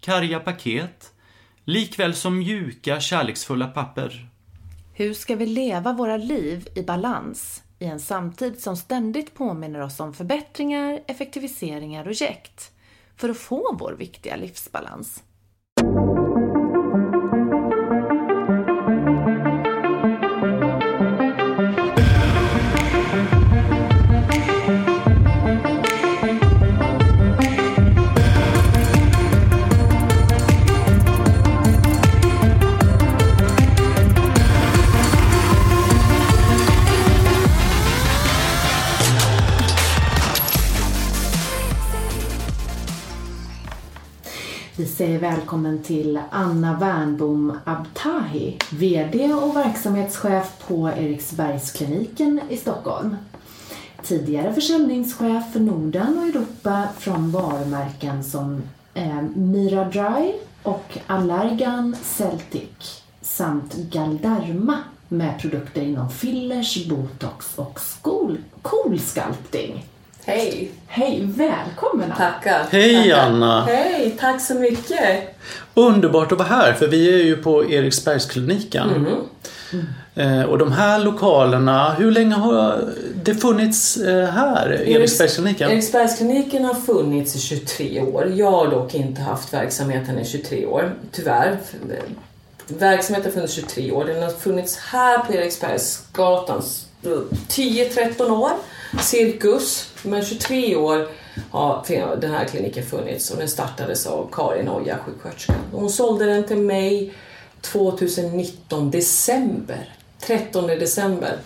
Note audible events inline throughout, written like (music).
karga paket, likväl som mjuka, kärleksfulla papper. Hur ska vi leva våra liv i balans i en samtid som ständigt påminner oss om förbättringar, effektiviseringar och jäkt för att få vår viktiga livsbalans? Säger välkommen till Anna Wernbom Abtahi, VD och verksamhetschef på Eriksbergskliniken i Stockholm. Tidigare försäljningschef för Norden och Europa från varumärken som eh, Mira Dry och Allergan Celtic samt Galderma med produkter inom fillers, botox och skol, cool-sculpting. Hej! Hej, välkommen Anna. Tackar! Hej Tackar. Anna! Hej, tack så mycket! Underbart att vara här, för vi är ju på Eriksbergskliniken. Eh, och de här lokalerna, hur länge har det funnits eh, här, Eriksbergskliniken? Eriksbergskliniken har funnits i 23 år. Jag har dock inte haft verksamheten i 23 år, tyvärr. Verksamheten har funnits 23 år. Den har funnits här på Eriksbergsgatan 10-13 år, cirkus. Men 23 år har den här kliniken funnits och den startades av Karin Oja, sjuksköterskan. Hon sålde den till mig 2019, december. 13 december.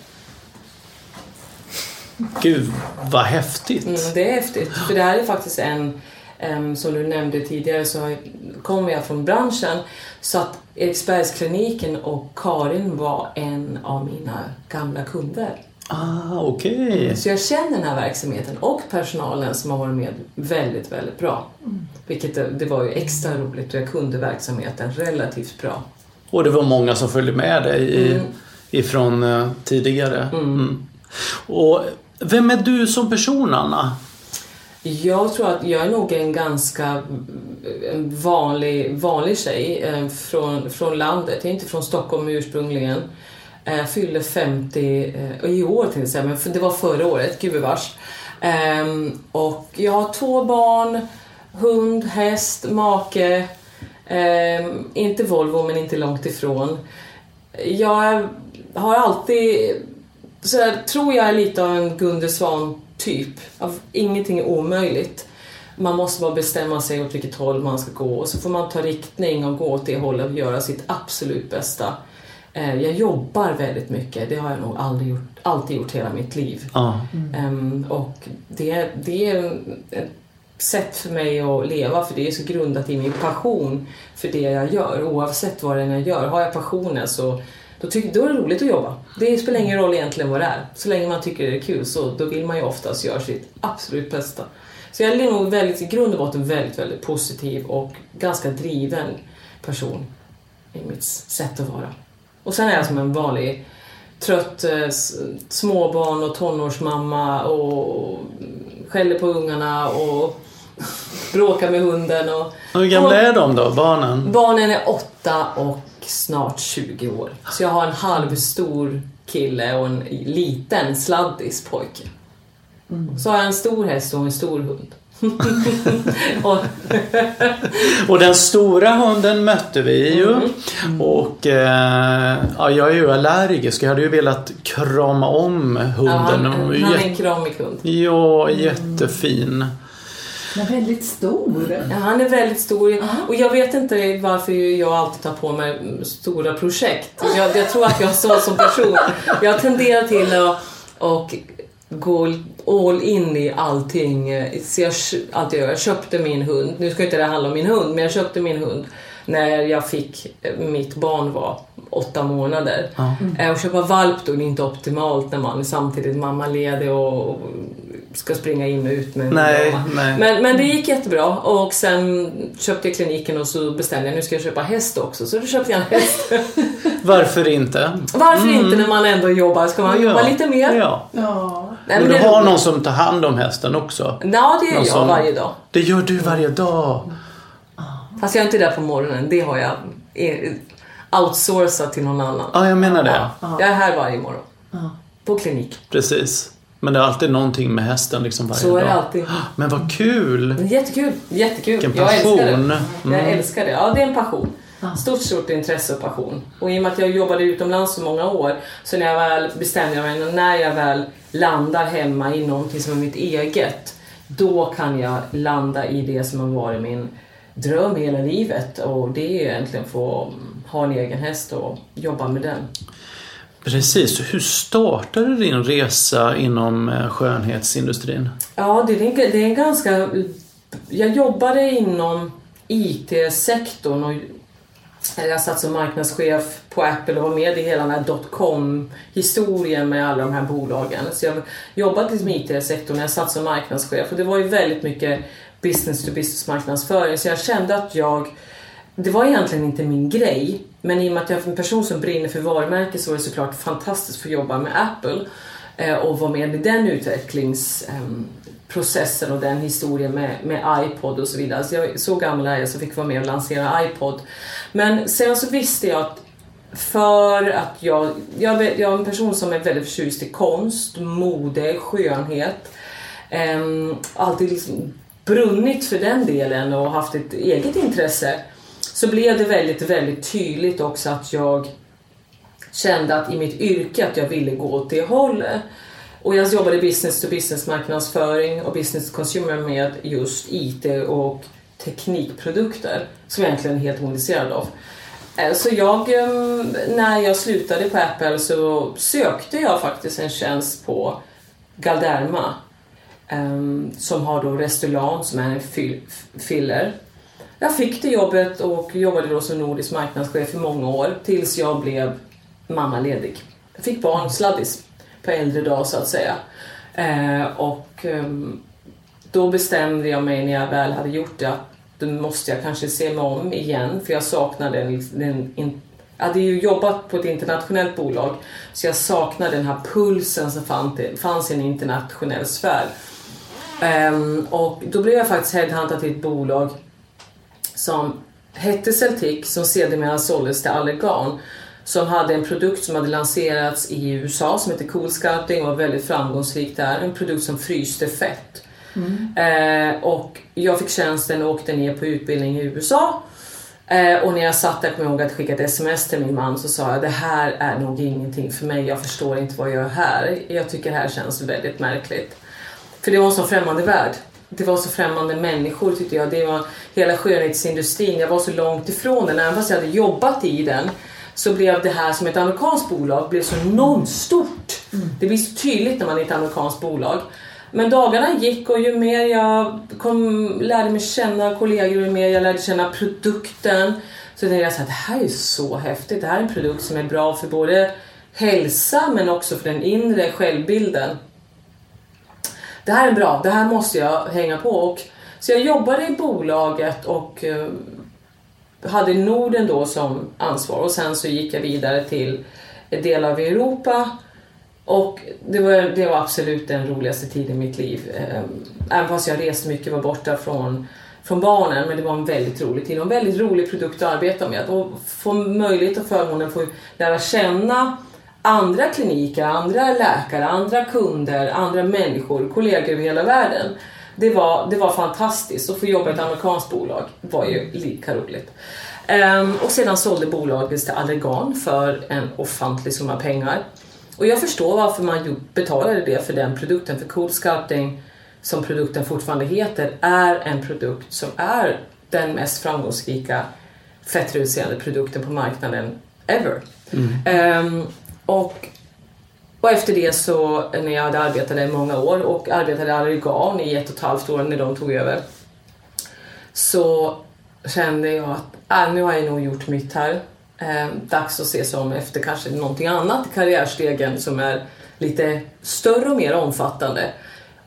Gud, vad häftigt! Mm, det är häftigt, för det här är faktiskt en, som du nämnde tidigare så kommer jag från branschen, så att Eriksbergskliniken och Karin var en av mina gamla kunder. Ah, okej. Så jag känner den här verksamheten och personalen som har varit med väldigt, väldigt bra. Vilket det, det var ju extra roligt och jag kunde verksamheten relativt bra. Och det var många som följde med dig i, Mm. ifrån eh, tidigare. Mm. Och vem är du som person, Anna? Jag tror att jag är nog en ganska vanlig, vanlig tjej eh, från, från landet. Jag är inte från Stockholm ursprungligen. Jag fyllde 50 i år till exempel, men det var förra året, gubevars. Ehm, och jag har två barn, hund, häst, make. Ehm, inte Volvo, men inte långt ifrån. Jag har alltid, så jag tror jag är lite av en Gunde Svan typ. Ingenting är omöjligt. Man måste bara bestämma sig åt vilket håll man ska gå och så får man ta riktning och gå åt det hållet och göra sitt absolut bästa. Eh, Jag jobbar väldigt mycket, det har jag nog aldrig gjort, alltid gjort hela mitt liv. Ja. Ehm, och det, det är ett sätt för mig att leva för det är så grundat i min passion för det jag gör. Oavsett vad det är jag gör. Har jag passionen så då, tycker, då är det roligt att jobba. Det spelar ingen roll egentligen vad det är. Så länge man tycker det är kul så då vill man ju oftast göra sitt absolut bästa. Så jag är nog väldigt, i grund och botten väldigt, väldigt positiv och ganska driven person i mitt sätt att vara. Och sen är jag som en vanlig trött eh, småbarn och tonårsmamma och skäller på ungarna och bråkar med hunden. Och, Hur gamla är de då, barnen? Barnen är åtta och snart 20 år. Så jag har en halvstor kille och en liten sladdis pojke. Så har jag en stor häst och en stor hund. (laughs) och, (laughs) Och den stora hunden mötte vi ju. Och eh, ja, jag är ju allergisk. Jag hade ju velat krama om ja, hunden. han, Den han var är en kramig hund. ja, jättefin. Men väldigt stor. Ja, han är väldigt stor och jag vet inte varför jag alltid tar på mig stora projekt. Jag, jag tror att jag är så som person. Jag tenderar till att och gå all in i allting. Så jag, allt jag, gör. jag köpte min hund, nu ska inte det handla om min hund, men jag köpte min hund när jag fick, mitt barn var åtta månader. Mm. Och köpa valp då är inte optimalt när man är samtidigt mammaledig och ska springa in och ut med nej, nej. Men, men det gick jättebra och sen köpte jag kliniken och så bestämde jag nu ska jag köpa häst också så då köpte jag en häst. Varför inte? Varför mm. inte när man ändå jobbar? Ska man ja. jobba lite mer? Ja. ja. Nej, men, du har någon som tar hand om hästen också? Ja, det gör jag som... varje dag. Det gör du varje dag? Fast jag är inte där på morgonen. Det har jag outsourcat till någon annan. Ja, jag menar det. Ja. Jag är här varje morgon. På klinik. Precis. Men det är alltid någonting med hästen liksom varje Så dag. är det alltid. Men vad kul! Jättekul, jättekul. Vilken Jag passion. älskar det. Jag Mm. älskar det. Ja, det är en passion. Stort, stort intresse och passion. Och i och med att jag jobbade utomlands så många år, så när jag väl bestämde mig, när jag väl landar hemma i någonting som är mitt eget, då kan jag landa i det som har varit min dröm hela livet. Och det är egentligen få ha en egen häst och jobba med den. Precis. Hur startade din resa inom eh, skönhetsindustrin? Ja, det är, en, det är en ganska... Jag jobbade inom IT-sektorn och jag satt som marknadschef på Apple och var med i hela den här dotcom-historien med alla de här bolagen. Så jag jobbade liksom i IT-sektorn när jag satt som marknadschef. Och det var ju väldigt mycket business to business marknadsföring. Så jag kände att jag det var egentligen inte min grej, men i och med att jag är en person som brinner för varumärke så var det såklart fantastiskt att få jobba med Apple eh, och vara med i den utvecklings... Ehm, processen och den historien med, med iPod och så vidare. Så, jag, så gammal är jag så fick vara med och lansera iPod. Men sen så visste jag att för att jag, jag, jag är en person som är väldigt förtjust i konst, mode, skönhet. Um, alltid liksom brunnit för den delen och haft ett eget intresse så blev det väldigt, väldigt tydligt också att jag kände att i mitt yrke att jag ville gå åt det hållet. Och jag jobbade business to business marknadsföring och business to consumer med just IT och teknikprodukter som jag egentligen är helt ointresserad av. Eh, så jag, eh, när jag slutade på Apple så sökte jag faktiskt en tjänst på Galderma eh, som har då Restylane som är en filler jag fick det jobbet och jobbade då som nordisk marknadschef i många år tills jag blev mammaledig. Jag fick barn, sladdis, på äldre dag så att säga. Eh, och eh, då bestämde jag mig när jag väl hade gjort det att då måste jag kanske se mig om igen för jag saknade den, den in, jag hade ju jobbat på ett internationellt bolag så jag saknade den här pulsen som fanns i en internationell sfär. Um, och då blev jag faktiskt headhuntad till ett bolag som hette Celtic som sedermera såldes till Allergan som hade en produkt som hade lanserats i USA som heter Cool Scouting och var väldigt framgångsrik där. En produkt som fryste fett. Mm. Eh, och jag fick tjänsten och åkte ner på utbildning i USA. Eh, och när jag satt där kom jag ihåg att skicka ett sms till min man så sa jag det här är nog ingenting för mig. Jag förstår inte vad jag gör här. Jag tycker det här känns väldigt märkligt. För det var en sån främmande värld det var så främmande människor tyckte jag. Det var hela skönhetsindustrin. Jag var så långt ifrån den. Även fast jag hade jobbat i den så blev det här som ett amerikanskt bolag blev så enormt stort. Mm. Det blir så tydligt när man är ett amerikanskt bolag. Men dagarna gick och ju mer jag kom, lärde mig känna kollegor, ju mer jag lärde känna produkten så tänkte jag att det här är så häftigt. Det här är en produkt som är bra för både hälsa men också för den inre självbilden det här är bra, det här måste jag hänga på. Och, så jag jobbade i bolaget och eh, hade Norden då som ansvar och sen så gick jag vidare till delar av Europa och det var, det var absolut den roligaste tiden i mitt liv. Ehm, även fast jag reste mycket var borta från, från barnen, men det var en väldigt rolig tid och en väldigt rolig produkt att arbeta med. Och få möjlighet och förmånen att få lära känna andra kliniker, andra läkare, andra kunder, andra människor, kollegor över hela världen. Det var, det var fantastiskt. Att få jobba i ett amerikanskt bolag var ju lika roligt. Um, och sedan sålde bolaget till Allergan för en ofantlig summa pengar. Och jag förstår varför man betalade det för den produkten. För Cool Scouting, som produkten fortfarande heter, är en produkt som är den mest framgångsrika fettreducerande produkten på marknaden ever. Mm. Um, och och efter det så, när jag hade arbetat där i många år och arbetade i Allergan i ett och ett halvt år när de tog över. Så kände jag att äh, nu har jag nog gjort mitt här. Eh, dags att se sig om efter kanske någonting annat i karriärstegen som är lite större och mer omfattande.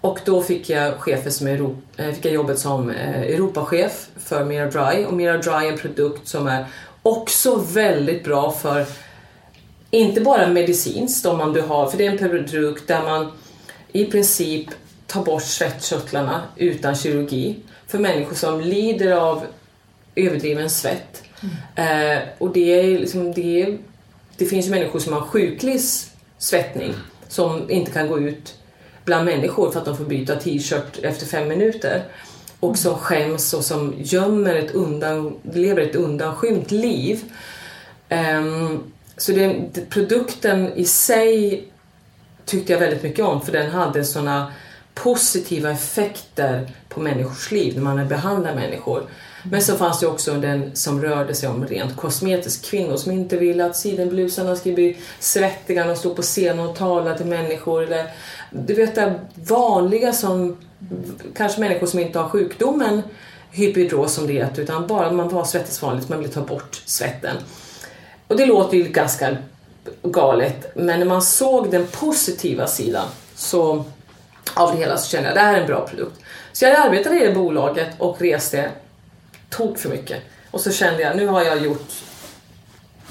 Och då fick jag, chefer som Europa, eh, fick jag jobbet som eh, Europachef för Mira Dry. Och Mira Dry är en produkt som är också väldigt bra för inte bara medicinskt om man har, för det är en produkt där man i princip tar bort svettkörtlarna utan kirurgi för människor som lider av överdriven svett. Mm. Eh, och det, är liksom, det, är, det finns ju människor som har sjuklig svettning som inte kan gå ut bland människor för att de får byta t-shirt efter fem minuter och som skäms och som gömmer ett undan, lever ett undanskymt liv. Um, så den, produkten i sig tyckte jag väldigt mycket om för den hade såna positiva effekter på människors liv när man behandlar människor. Men så fanns det också den som rörde sig om rent kosmetiskt. Kvinnor som inte ville att sidenblusarna skulle bli svettiga när de stod på scen och talade till människor. Eller, du vet det vanliga som kanske människor som inte har sjukdomen hypidros som det heter utan bara man var svettas vanligt, man vill ta bort svetten. Och det låter ju ganska galet men när man såg den positiva sidan så, av det hela så kände jag att det här är en bra produkt. Så jag arbetade i det bolaget och reste tok för mycket. Och så kände jag, nu har jag gjort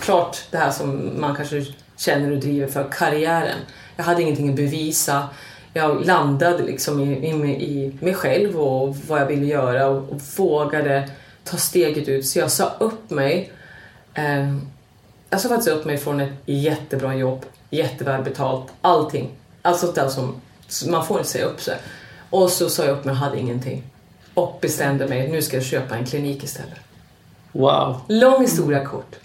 klart det här som man kanske känner och driver för, karriären. Jag hade ingenting att bevisa. Jag landade liksom i, i, i mig själv och vad jag ville göra och, och vågade ta steget ut. Så jag sa upp mig. Eh, jag sa faktiskt upp mig från ett jättebra jobb, jättevälbetalt, allting. Allt sånt där som man får inte säga upp sig. Och så sa jag upp mig och hade ingenting och bestämde mig nu ska jag köpa en klinik istället. Wow. Lång historia kort.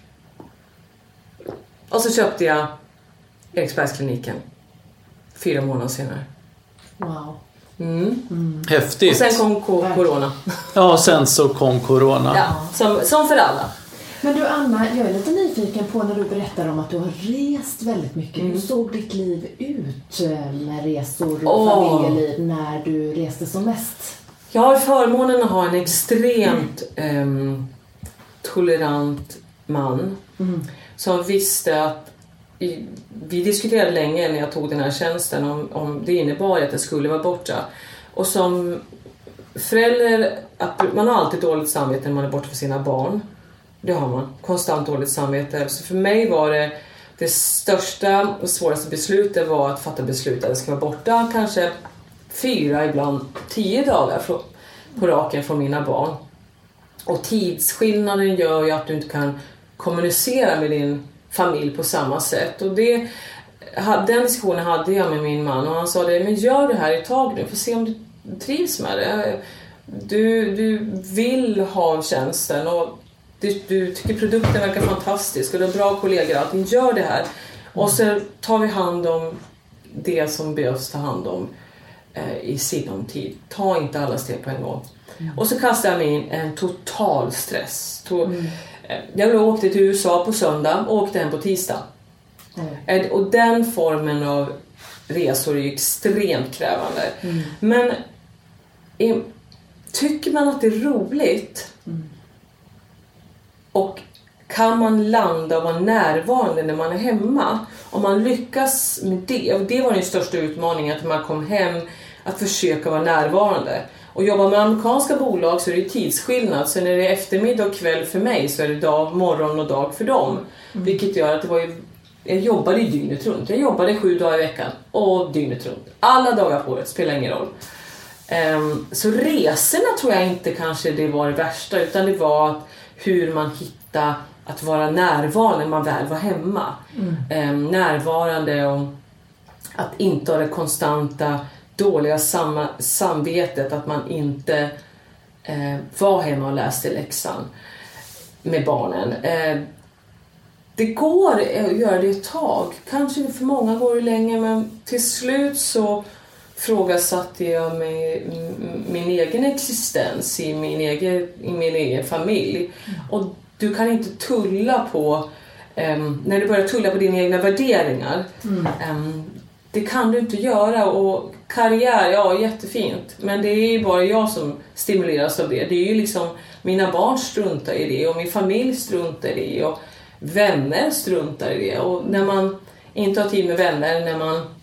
Och så köpte jag Eriksbergskliniken fyra månader senare. Wow. Mm. Mm. Häftigt. Och sen kom corona. Ja, sen så kom corona. Ja, som, som för alla. Men du Anna, jag är lite nyfiken på när du berättar om att du har rest väldigt mycket. Mm. Hur såg ditt liv ut eh, med resor och oh. familjeliv när du reste som mest? Jag har förmånen att ha en extremt eh, tolerant man mm. som visste att i, vi diskuterade länge när jag tog den här tjänsten om, om det innebar att jag skulle vara borta. Och som förälder, att man har alltid dåligt samvete när man är borta för sina barn. Det har man. Konstant dåligt samvete. Så för mig var det det största och svåraste beslutet var att fatta beslut att jag ska vara borta kanske fyra, ibland tio dagar på raken från mina barn. Och tidsskillnaden gör ju att du inte kan kommunicera med din familj på samma sätt. Och det, den diskussionen hade jag med min man och han sa det, men gör det här ett tag nu, för se om du trivs med det. Du, du vill ha tjänsten och du, du tycker produkten verkar fantastisk och du har bra kollegor och allting. Gör det här. Och så tar vi hand om det som behövs ta hand om eh, i sinom tid. Ta inte alla steg på en gång. Mm. Och så kastade jag mig in en total stress. Mm. Eh, jag åkte till USA på söndag och åkte hem på tisdag. Mm. Och den formen av resor är extremt krävande. Mm. Men är, tycker man att det är roligt. Och kan man landa och vara närvarande när man är hemma? Om man lyckas med det, och det var den största utmaningen, att man kom hem, att försöka vara närvarande. Och jobbar med amerikanska bolag så är det tidsskillnad, så när det är eftermiddag och kväll för mig så är det dag, morgon och dag för dem. Mm. Vilket gör att det var ju, jag jobbade ju dygnet runt. Jag jobbade sju dagar i veckan och dygnet runt. Alla dagar på året, spelar ingen roll. Um, så resorna tror jag inte kanske det var det värsta utan det var hur man hittade att vara närvarande när man väl var hemma. Mm. Um, närvarande och att inte ha det konstanta dåliga sam samvetet att man inte eh, var hemma och läste läxan med barnen. Eh, det går att göra det ett tag. Kanske för många går det länge men till slut så frågasatte jag mig, min egen existens i min egen, i min egen familj. Mm. Och du kan inte tulla på, um, när du börjar tulla på dina egna värderingar, mm. um, det kan du inte göra och karriär, ja jättefint. Men det är ju bara jag som stimuleras av det. Det är ju liksom, mina barn struntar i det och min familj struntar i det och vänner struntar i det. Och när man inte har tid med vänner, när man,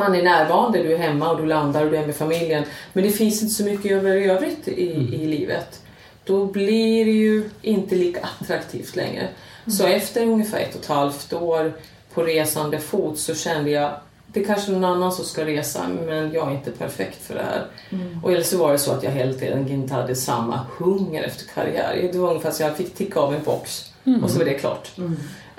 man är närvarande, du är hemma och du landar och du är med familjen. Men det finns inte så mycket göra i övrigt i, i livet. Då blir det ju inte lika attraktivt längre. Så efter ungefär ett och ett halvt år på resande fot så kände jag det är kanske någon annan som ska resa men jag är inte perfekt för det här. Mm. Och eller så var det så att jag hela tiden inte hade samma hunger efter karriär. Det var ungefär så jag fick ticka av en box och så var det klart.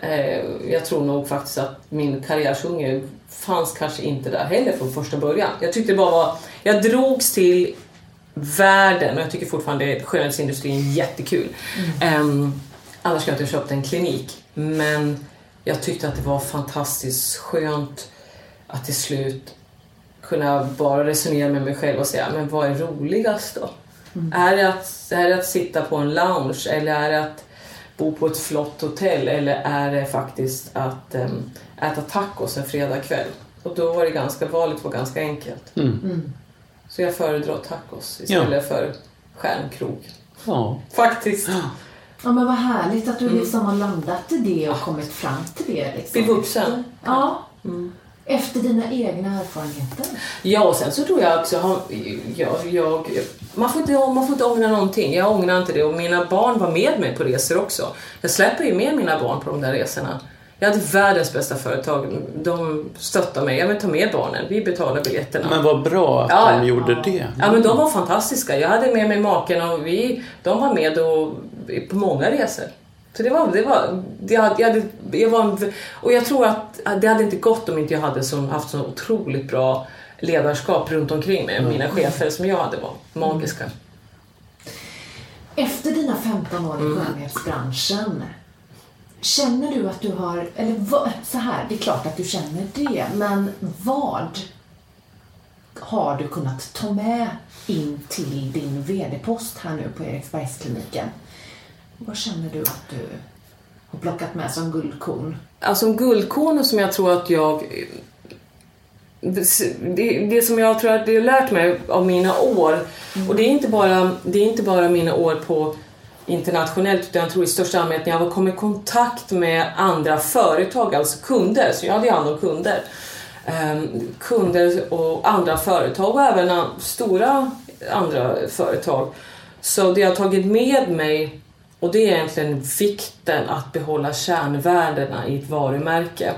Mm. Eh, jag tror nog faktiskt att min karriärshunger fanns kanske inte där heller från första början. Jag tyckte bara var, jag drogs till världen och jag tycker fortfarande att skönhetsindustrin är jättekul. Ehm, annars skulle jag inte ha köpt en klinik. Men jag tyckte att det var fantastiskt skönt att till slut kunna bara resonera med mig själv och säga, men vad är roligast då? Är, det att, är det att sitta på en lounge eller är det att bo på ett flott hotell eller är det faktiskt att em, äta tacos en fredagkväll? Och då var det ganska, valet var ganska enkelt. Mm. Så jag föredrar tacos istället för stjärnkrog. Ja. Faktiskt. Ja men vad härligt att du liksom har landat i det och kommit fram till det. Liksom. Bli vuxen. Ja. Efter dina egna erfarenheter. Ja, och sen så tror jag också, jag, jag, man, får inte, man får inte ångra någonting. Jag ångrar inte det och mina barn var med mig på resor också. Jag släpper ju med mina barn på de där resorna. Jag hade världens bästa företag. De stöttade mig. Jag vill ta med barnen. Vi betalar biljetterna. Men vad bra att Ja, de ja. gjorde det. Ja men de var fantastiska. Jag hade med mig maken och vi, de var med och, på många resor. Så det var, det var, det hade, jag hade, jag var, och jag tror att det hade inte gått om inte jag hade som, haft så otroligt bra ledarskap runt omkring mig. Mina chefer som jag hade var magiska. Efter dina 15 år i Mm. skönhetsbranschen, känner du att du har, eller vad, så här, det är klart att du känner det, men vad har du kunnat ta med in till din VD-post här nu på Eriksbergskliniken? Vad känner du att du har plockat med som guldkorn? Alltså en guldkorn som jag tror att jag... Det, det, det som jag tror att det har lärt mig av mina år, och det är, inte bara, det är inte bara mina år på internationellt utan jag tror i största allmänhet när jag har kommit i kontakt med andra företag, alltså kunder, så jag hade ju hand om kunder. Ehm, kunder och andra företag och även stora andra företag. Så det jag har tagit med mig och det är egentligen vikten att behålla kärnvärdena i ett varumärke.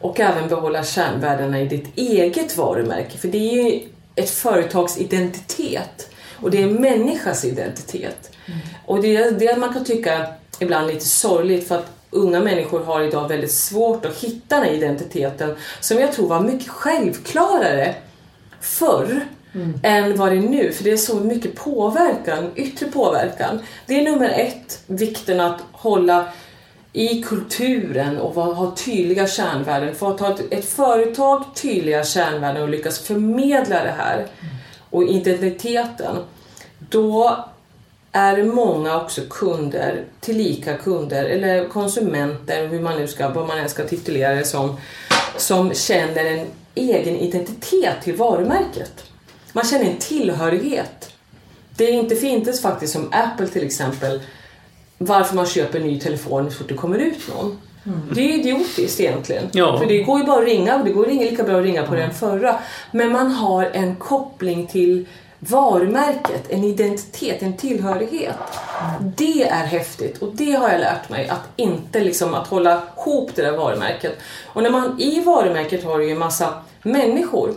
Och även behålla kärnvärdena i ditt eget varumärke. För det är ju ett företags identitet. Och det är en människas identitet. Och det är det man kan tycka ibland lite sorgligt för att unga människor har idag väldigt svårt att hitta den identiteten som jag tror var mycket självklarare förr än vad det är nu. För det är så mycket påverkan, yttre påverkan. Det är nummer ett, vikten att hålla i kulturen och ha tydliga kärnvärden. För att ha ett, ett företag tydliga kärnvärden och lyckas förmedla det här och identiteten, då är många också kunder, tillika kunder eller konsumenter, hur man nu ska, vad man än ska titulera det som, som känner en egen identitet till varumärket. Man känner en tillhörighet. Det är inte finns faktiskt som Apple till exempel, varför man köper en ny telefon så fort det kommer ut någon. Det är idiotiskt egentligen. Ja. För det går ju bara att ringa och det går lika bra att ringa på den förra. Men man har en koppling till varumärket, en identitet, en tillhörighet. Det är häftigt och det har jag lärt mig att inte liksom att hålla ihop det där varumärket. Och när man i varumärket har du ju en massa människor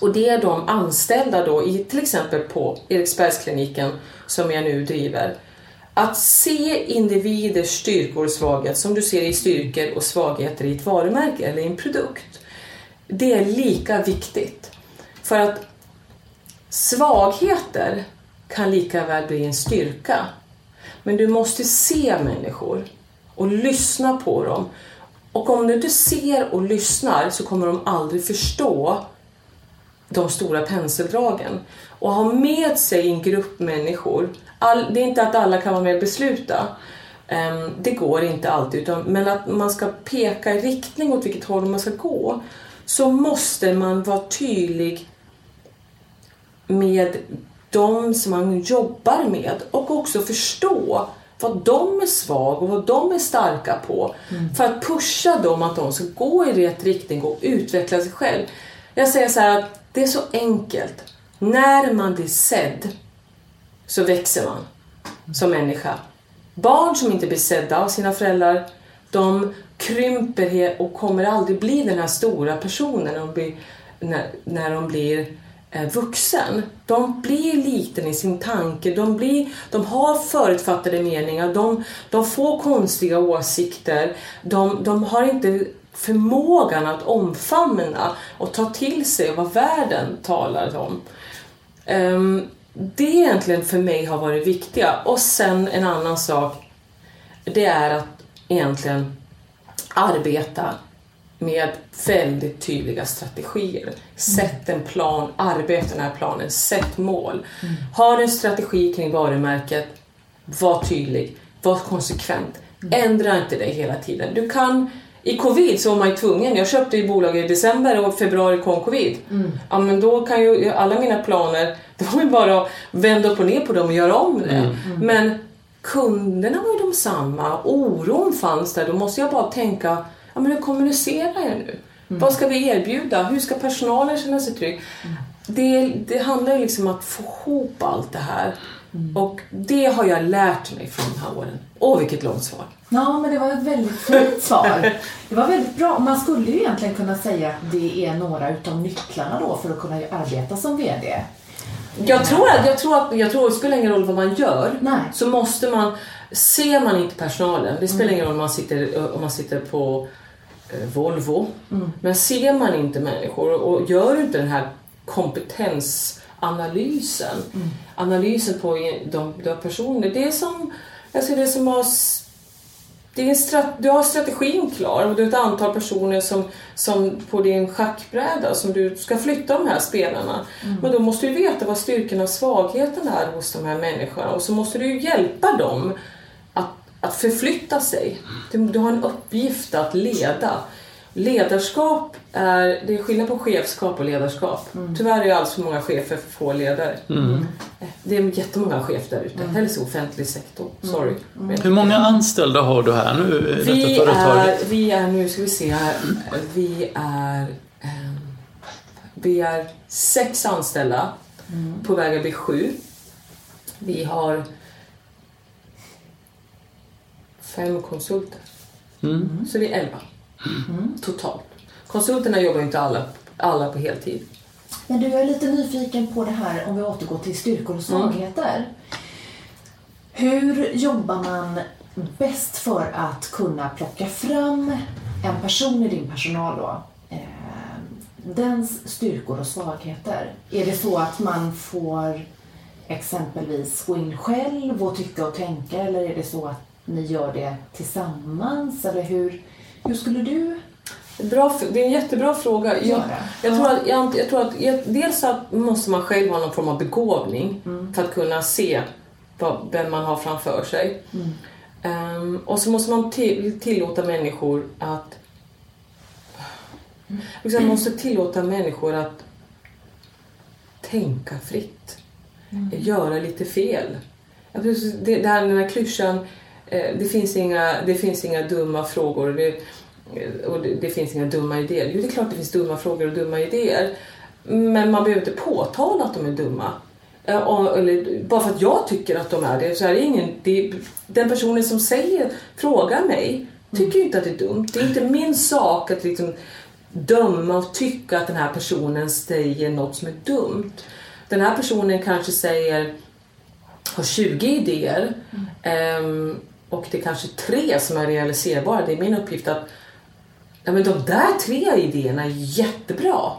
och det är de anställda då i till exempel på Eriksbergskliniken som jag nu driver. Att se individers styrkor och svagheter som du ser i styrkor och svagheter i ett varumärke eller i en produkt. Det är lika viktigt. För att svagheter kan lika väl bli en styrka. Men du måste se människor och lyssna på dem. Och om du inte ser och lyssnar så kommer de aldrig förstå de stora penseldragen. Och ha med sig en grupp människor. All, det är inte att alla kan vara med och besluta. Ehm, det går inte alltid. Utan, men att man ska peka i riktning åt vilket håll man ska gå. så måste man vara tydlig med de som man jobbar med och också förstå vad de är svag och vad de är starka på. För att pusha dem att de ska gå i rätt riktning och utveckla sig själv. Jag säger så här att det är så enkelt. När man blir sedd så växer man som människa. Barn som inte blir sedda av sina föräldrar, de krymper och kommer aldrig bli den här stora personen när de blir, när, när de blir eh, vuxen. De blir liten i sin tanke, de, blir, de har förutfattade meningar, de, de får konstiga åsikter, de, de har inte förmågan att omfamna och ta till sig vad världen talar om. Um, det egentligen för mig har varit viktiga. Och sen en annan sak, det är att egentligen arbeta med väldigt tydliga strategier. Sätt en plan, arbeta den här planen, sätt mål. Mm. Har en strategi kring varumärket, var tydlig, var konsekvent. Ändra inte dig hela tiden. Du kan i covid så var man ju tvungen. Jag köpte ju bolag i december och februari kom covid. Mm. Ja men då kan ju alla mina planer, (laughs) det var ju bara att vända upp och ner på dem och göra om det. Mm. Mm. Men kunderna var ju de samma, oron fanns där. Då måste jag bara tänka, ja men hur kommunicerar jag nu? Mm. Vad ska vi erbjuda? Hur ska personalen känna sig trygg? Mm. Det, det handlar ju liksom om att få ihop allt det här. Mm. Och det har jag lärt mig från de här åren. Åh, vilket långt svar. Ja, men det var ett väldigt fint svar. Det var väldigt bra. Man skulle ju egentligen kunna säga att det är några utav nycklarna då för att kunna arbeta som VD. Jag tror att, jag tror att, jag tror, det spelar ingen roll vad man gör, Nej. så måste man, ser man inte personalen, det spelar mm. ingen roll om man sitter, om man sitter på eh, Volvo, mm. men ser man inte människor och gör inte den här kompetensanalysen, mm. analysen på de, de personer, det är som, ser det som att det är strat, du har strategin klar och du har ett antal personer som, som på din schackbräda som du ska flytta de här spelarna. Mm. Men då måste du veta vad styrkan och svagheten är hos de här människorna och så måste du hjälpa dem att, att förflytta sig. Du, du har en uppgift att leda. Ledarskap är, det är skillnad på chefskap och ledarskap. Mm. Tyvärr är det alldeles för många chefer för få ledare. Mm. Det är jättemånga chefer där ute. Mm. Helst offentlig sektor. Mm. Sorry. Mm. Hur många anställda har du här nu i vi detta företaget? Är, vi är, nu ska vi se här, vi är, eh, vi är sex anställda, mm. på väg att bli sju. Vi har fem konsulter. Så vi är elva. Mm. Totalt. Konsulterna jobbar inte alla, alla på heltid. Men du, jag är lite nyfiken på det här om vi återgår till styrkor och svagheter. Mm. Hur jobbar man bäst för att kunna plocka fram en person i din personal då? Eh, dens styrkor och svagheter. Är det så att man får exempelvis gå in själv och tycka och tänka eller är det så att ni gör det tillsammans? Eller hur, hur skulle du Bra, det är en jättebra fråga. Jag, jag, tror att, jag, jag tror att dels att måste man själv ha någon form av begåvning mm. för att kunna se vad, vem man har framför sig. Mm. Um, och så måste man till, tillåta människor att mm. Man måste tillåta människor att tänka fritt. Mm. Göra lite fel. Det, det här, den här klyschan, det finns inga, det finns inga dumma frågor. Det, och det, det, finns inga dumma idéer. Jo, det är klart det finns dumma frågor och dumma idéer. Men man behöver inte påtala att de är dumma. Eller, bara för att jag tycker att de är det så är det ingen... Det, den personen som säger, frågar mig, tycker inte att det är dumt. Det är inte min sak att liksom döma och tycka att den här personen säger något som är dumt. Den här personen kanske säger, har 20 idéer mm. um, och det är kanske tre som är realiserbara. Det är min uppgift att ja men de där tre idéerna är jättebra.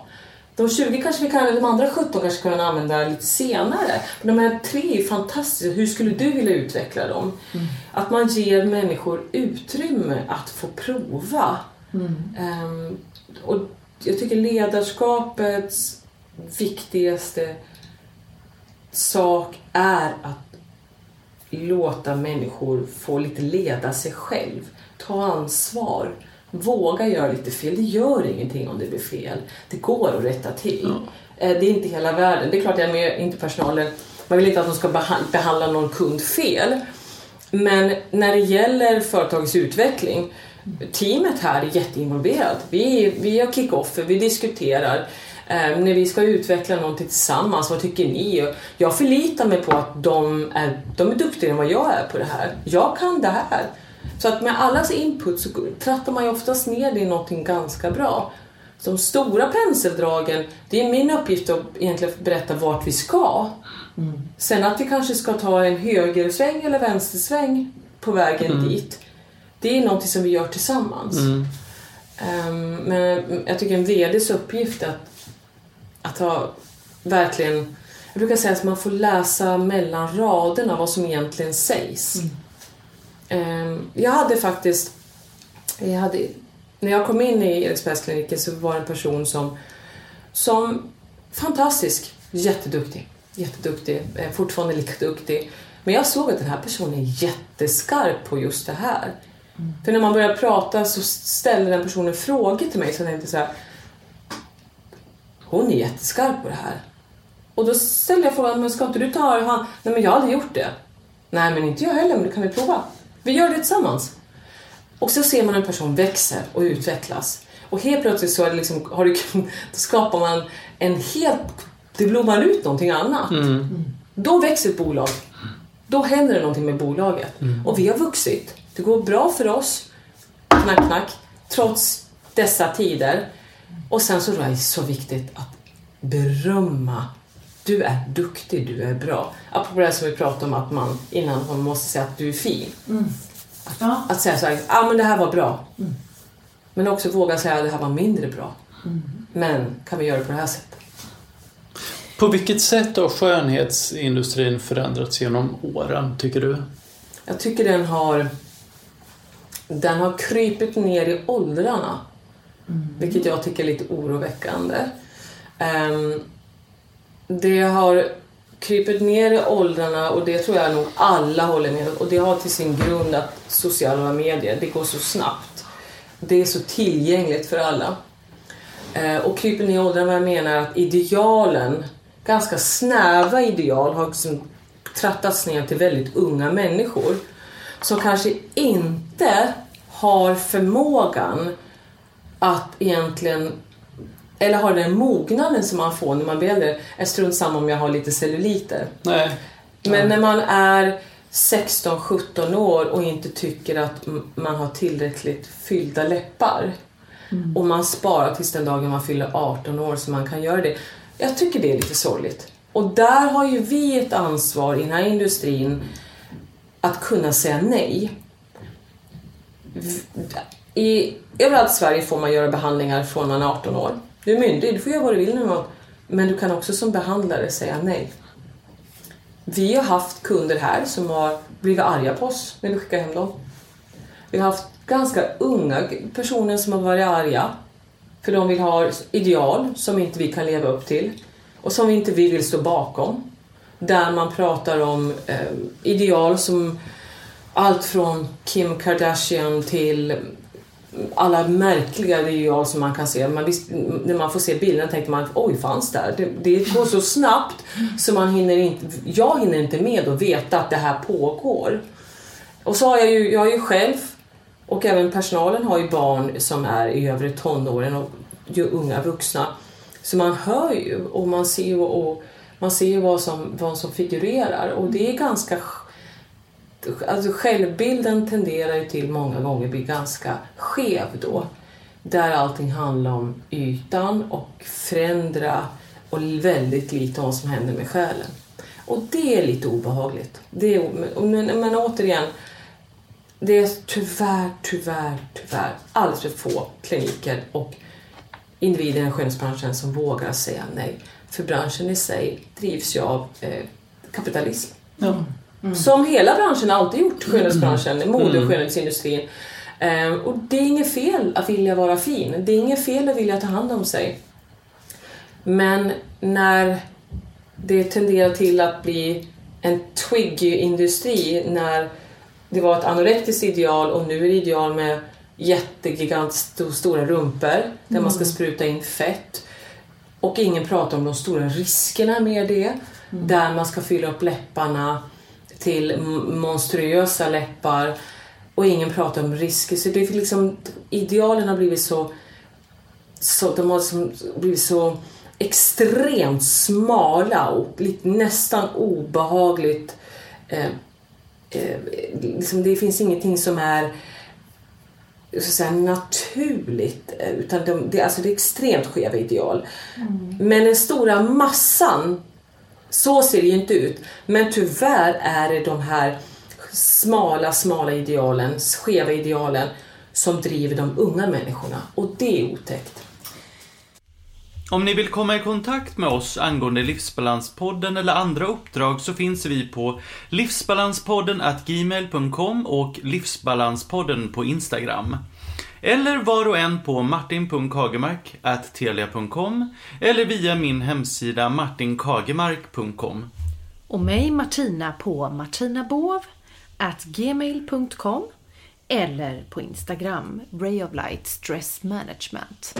De 20 kanske vi kan, de andra 17 kanske kan använda lite senare. Men de här tre är fantastiska. Hur skulle du vilja utveckla dem? Mm. Att man ger människor utrymme att få prova. Mm. Um, och jag tycker ledarskapets viktigaste sak är att låta människor få lite leda sig själv. Ta ansvar Våga göra lite fel. Det gör ingenting om det blir fel. Det går att rätta till. Eh, Det är inte hela världen. Det är klart jag med, inte personalen. Man vill inte att de ska beha- behandla någon kund fel. Men när det gäller företagets utveckling, teamet här är jätteinvolverat. Vi, vi har kick-offer, vi diskuterar. Eh, när vi ska utveckla någonting tillsammans, vad tycker ni? Och Jag förlitar mig på att de är, de är duktigare än vad jag är på det här. Jag kan det här. Så att med allas input så trattar man ju oftast ner det i någonting ganska bra. De stora penseldragen, det är min uppgift att egentligen berätta vart vi ska. Sen att vi kanske ska ta en högersväng eller vänstersväng på vägen dit. Det är någonting som vi gör tillsammans. Ehm, men jag tycker en VDs uppgift är att, att ha verkligen... Jag brukar säga att man får läsa mellan raderna vad som egentligen sägs. Ehm, jag hade faktiskt... Jag hade, när jag kom in i Eriksbergskliniken så var det en person som, som fantastisk, jätteduktig, jätteduktig, eh, fortfarande lika duktig. Men jag såg att den här personen är jätteskarp på just det här. För när man börjar prata så ställer den personen frågor till mig så jag tänkte så här. Hon är jätteskarp på det här. Och då ställde jag frågan, men ska inte du ta han? Nej men jag har aldrig gjort det. Nej men inte jag heller, men det kan vi prova. Vi gör det tillsammans. Och så ser man en person växer och utvecklas. Och helt plötsligt så liksom, har du, (laughs) skapar man en helt... Det blommar ut någonting annat. Då växer ett bolag. Då händer det någonting med bolaget. Och vi har vuxit. Det går bra för oss, knack, knack, trots dessa tider. Och sen så är det så viktigt att berömma. Du är duktig, du är bra. Apropå det som vi pratade om att man innan man måste säga att du är fin. Ja. Att säga så här, ah, men det här var bra. Men också våga säga att det här var mindre bra. Men kan vi göra det på det här sättet? På vilket sätt har skönhetsindustrin förändrats genom åren, tycker du? Jag tycker den har den har krypit ner i åldrarna. Mm. Vilket jag tycker är lite oroväckande. Um, det har krypit ner i åldrarna och det tror jag nog alla håller med om. Och det har till sin grund att sociala medier, det går så snabbt. Det är så tillgängligt för alla. Eh, och kryper ner i åldrarna vad jag menar att idealen, ganska snäva ideal, har liksom trattats ner till väldigt unga människor. Som kanske inte har förmågan att egentligen eller har den mognaden som man får när man blir äldre. Är strunt samma om jag har lite celluliter. Nej. Men när man är 16-17 år och inte tycker att man har tillräckligt fyllda läppar och man sparar tills den dagen man fyller 18 år så man kan göra det. Jag tycker det är lite sorgligt. Och där har ju vi ett ansvar i den här industrin att kunna säga nej. I, överallt i Sverige får man göra behandlingar från man är 18 år. Du är myndig, du får göra vad du vill nu. Men du kan också som behandlare säga nej. Vi har haft kunder här som har blivit arga på oss när vi skickar hem dem. Vi har haft ganska unga personer som har varit arga för de vill ha ideal som inte vi kan leva upp till och som vi inte vi vill stå bakom. Där man pratar om eh, ideal som allt från Kim Kardashian till alla märkliga ideal som man kan se. Man visst, när man får se bilderna tänker man oj, fanns där? Det, det går så snabbt så man hinner inte, jag hinner inte med att veta att det här pågår. Och så har jag ju, jag har ju själv och även personalen har ju barn som är i övre tonåren och ju unga vuxna. Så man hör ju och man ser ju och man ser ju vad som, vad som figurerar och det är ganska Alltså självbilden tenderar ju till många gånger bli ganska skev då. Där allting handlar om ytan och förändra och väldigt lite om vad som händer med själen. Och det är lite obehagligt. Det är, men, men återigen, det är tyvärr, tyvärr, tyvärr alldeles för få kliniker och individer i skönhetsbranschen som vågar säga nej. För branschen i sig drivs ju av eh, kapitalism. Ja. Som hela branschen alltid gjort, skönhetsbranschen, mode och skönhetsindustrin. Eh, och det är inget fel att vilja vara fin. Det är inget fel att vilja ta hand om sig. Men när det tenderar till att bli en twiggy industri när det var ett anorektiskt ideal och nu är det ideal med jättegigant stora rumpor där man ska spruta in fett. Och ingen pratar om de stora riskerna med det. Där man ska fylla upp läpparna till monstruösa läppar. Och ingen pratar om risker. Så det är liksom, idealen har blivit så, så de har liksom blivit så extremt smala och lite, nästan obehagligt eh, eh, liksom det finns ingenting som är så att säga, naturligt. eh, Utan de, det, alltså det är extremt skeva ideal. Men den stora massan, så ser det ju inte ut. Men tyvärr är det de här smala, smala idealen, skeva idealen som driver de unga människorna. Och det är otäckt. Om ni vill komma i kontakt med oss angående Livsbalanspodden eller andra uppdrag så finns vi på livsbalanspodden gmail.com och Livsbalanspodden på Instagram. Eller var och en på martin.kagemark.telia.com eller via min hemsida martinkagemark.com. Och mig Martina på martinabovgmail.com eller på Instagram Ray of Light Stress Management.